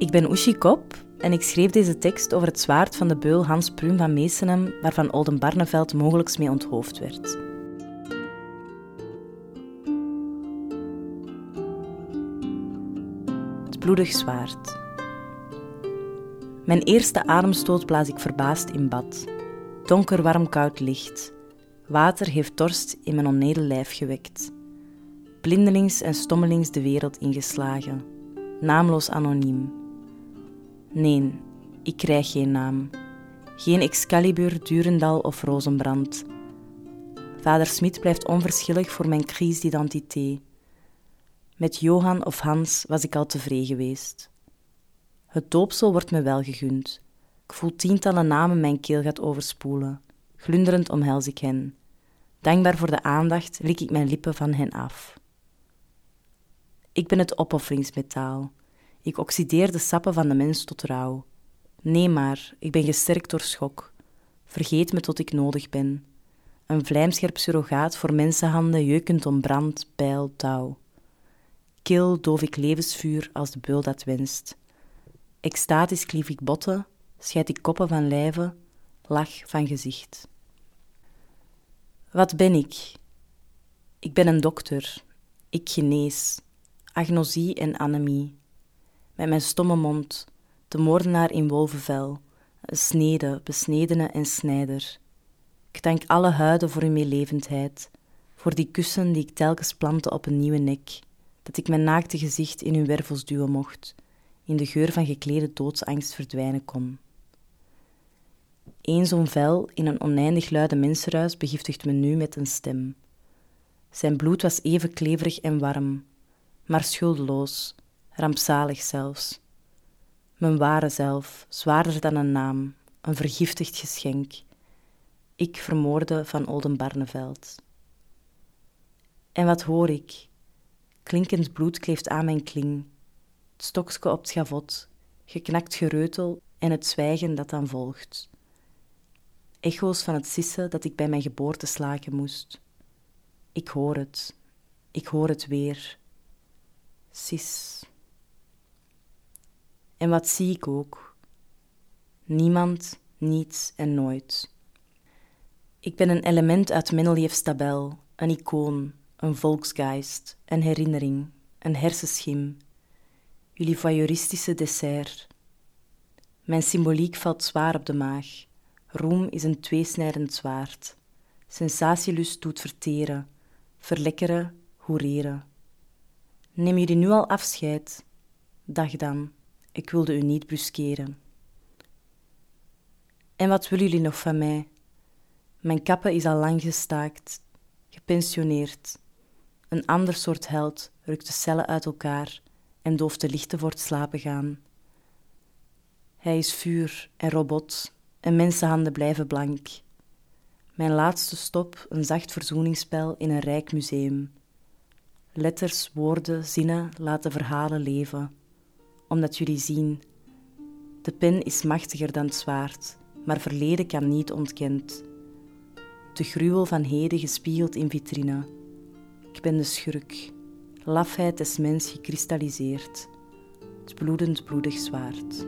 Ik ben Oeshi Kop en ik schreef deze tekst over het zwaard van de beul Hans Pruum van Meesenem, waarvan Oldenbarneveld mogelijk mee onthoofd werd. Het bloedig zwaard. Mijn eerste ademstoot blaas ik verbaasd in bad. Donker, warm, koud licht. Water heeft dorst in mijn onnedel lijf gewekt. Blindelings en stommelings de wereld ingeslagen. Naamloos anoniem. Nee, ik krijg geen naam. Geen Excalibur, Durendal of Rozenbrand. Vader Smit blijft onverschillig voor mijn crise d'identité. Met Johan of Hans was ik al tevreden geweest. Het doopsel wordt me wel gegund. Ik voel tientallen namen mijn keel gaat overspoelen. Glunderend omhels ik hen. Dankbaar voor de aandacht lik ik mijn lippen van hen af. Ik ben het opofferingsmetaal. Ik oxideer de sappen van de mens tot rouw. Nee maar, ik ben gesterkt door schok. Vergeet me tot ik nodig ben. Een vlijmscherp surrogaat voor mensenhanden jeukend om brand, pijl, touw. Kil doof ik levensvuur als de beul dat wenst. Extatisch klief ik botten, scheid ik koppen van lijven, lach van gezicht. Wat ben ik? Ik ben een dokter. Ik genees. Agnosie en anemie. Met mijn stomme mond, de moordenaar in wolvenvel, snede, besnedene en snijder. Ik dank alle huiden voor uw meelevendheid, voor die kussen die ik telkens plantte op een nieuwe nek, dat ik mijn naakte gezicht in uw wervels duwen mocht, in de geur van geklede doodsangst verdwijnen kon. Eén zo'n vel in een oneindig luide mensenruis begiftigt me nu met een stem. Zijn bloed was even kleverig en warm, maar schuldeloos, rampzalig zelfs. Mijn ware zelf, zwaarder dan een naam, een vergiftigd geschenk. Ik vermoorde van Oldenbarneveld. En wat hoor ik? Klinkend bloed kleeft aan mijn kling, het stokske op het schavot, geknakt gereutel en het zwijgen dat dan volgt. Echo's van het sissen dat ik bij mijn geboorte slaken moest. Ik hoor het, ik hoor het weer. Sis. En wat zie ik ook? Niemand, niets en nooit. Ik ben een element uit Mendeleevs tabel, een icoon, een volksgeist, een herinnering, een hersenschim, jullie voyeuristische dessert. Mijn symboliek valt zwaar op de maag. Roem is een tweesnijdend zwaard. Sensatielust doet verteren, verlekkeren, hoereren. Neem jullie nu al afscheid? Dag dan, ik wilde u niet bruskeren. En wat willen jullie nog van mij? Mijn kappen is al lang gestaakt, gepensioneerd. Een ander soort held rukt de cellen uit elkaar en dooft de lichten voor het slapen gaan. Hij is vuur en robot en mensenhanden blijven blank. Mijn laatste stop, een zacht verzoeningsspel in een rijk museum. Letters, woorden, zinnen laten verhalen leven, omdat jullie zien. De pen is machtiger dan het zwaard, maar verleden kan niet ontkend. De gruwel van heden gespiegeld in vitrine. Ik ben de schurk, lafheid des mens gekristalliseerd, het bloedend bloedig zwaard.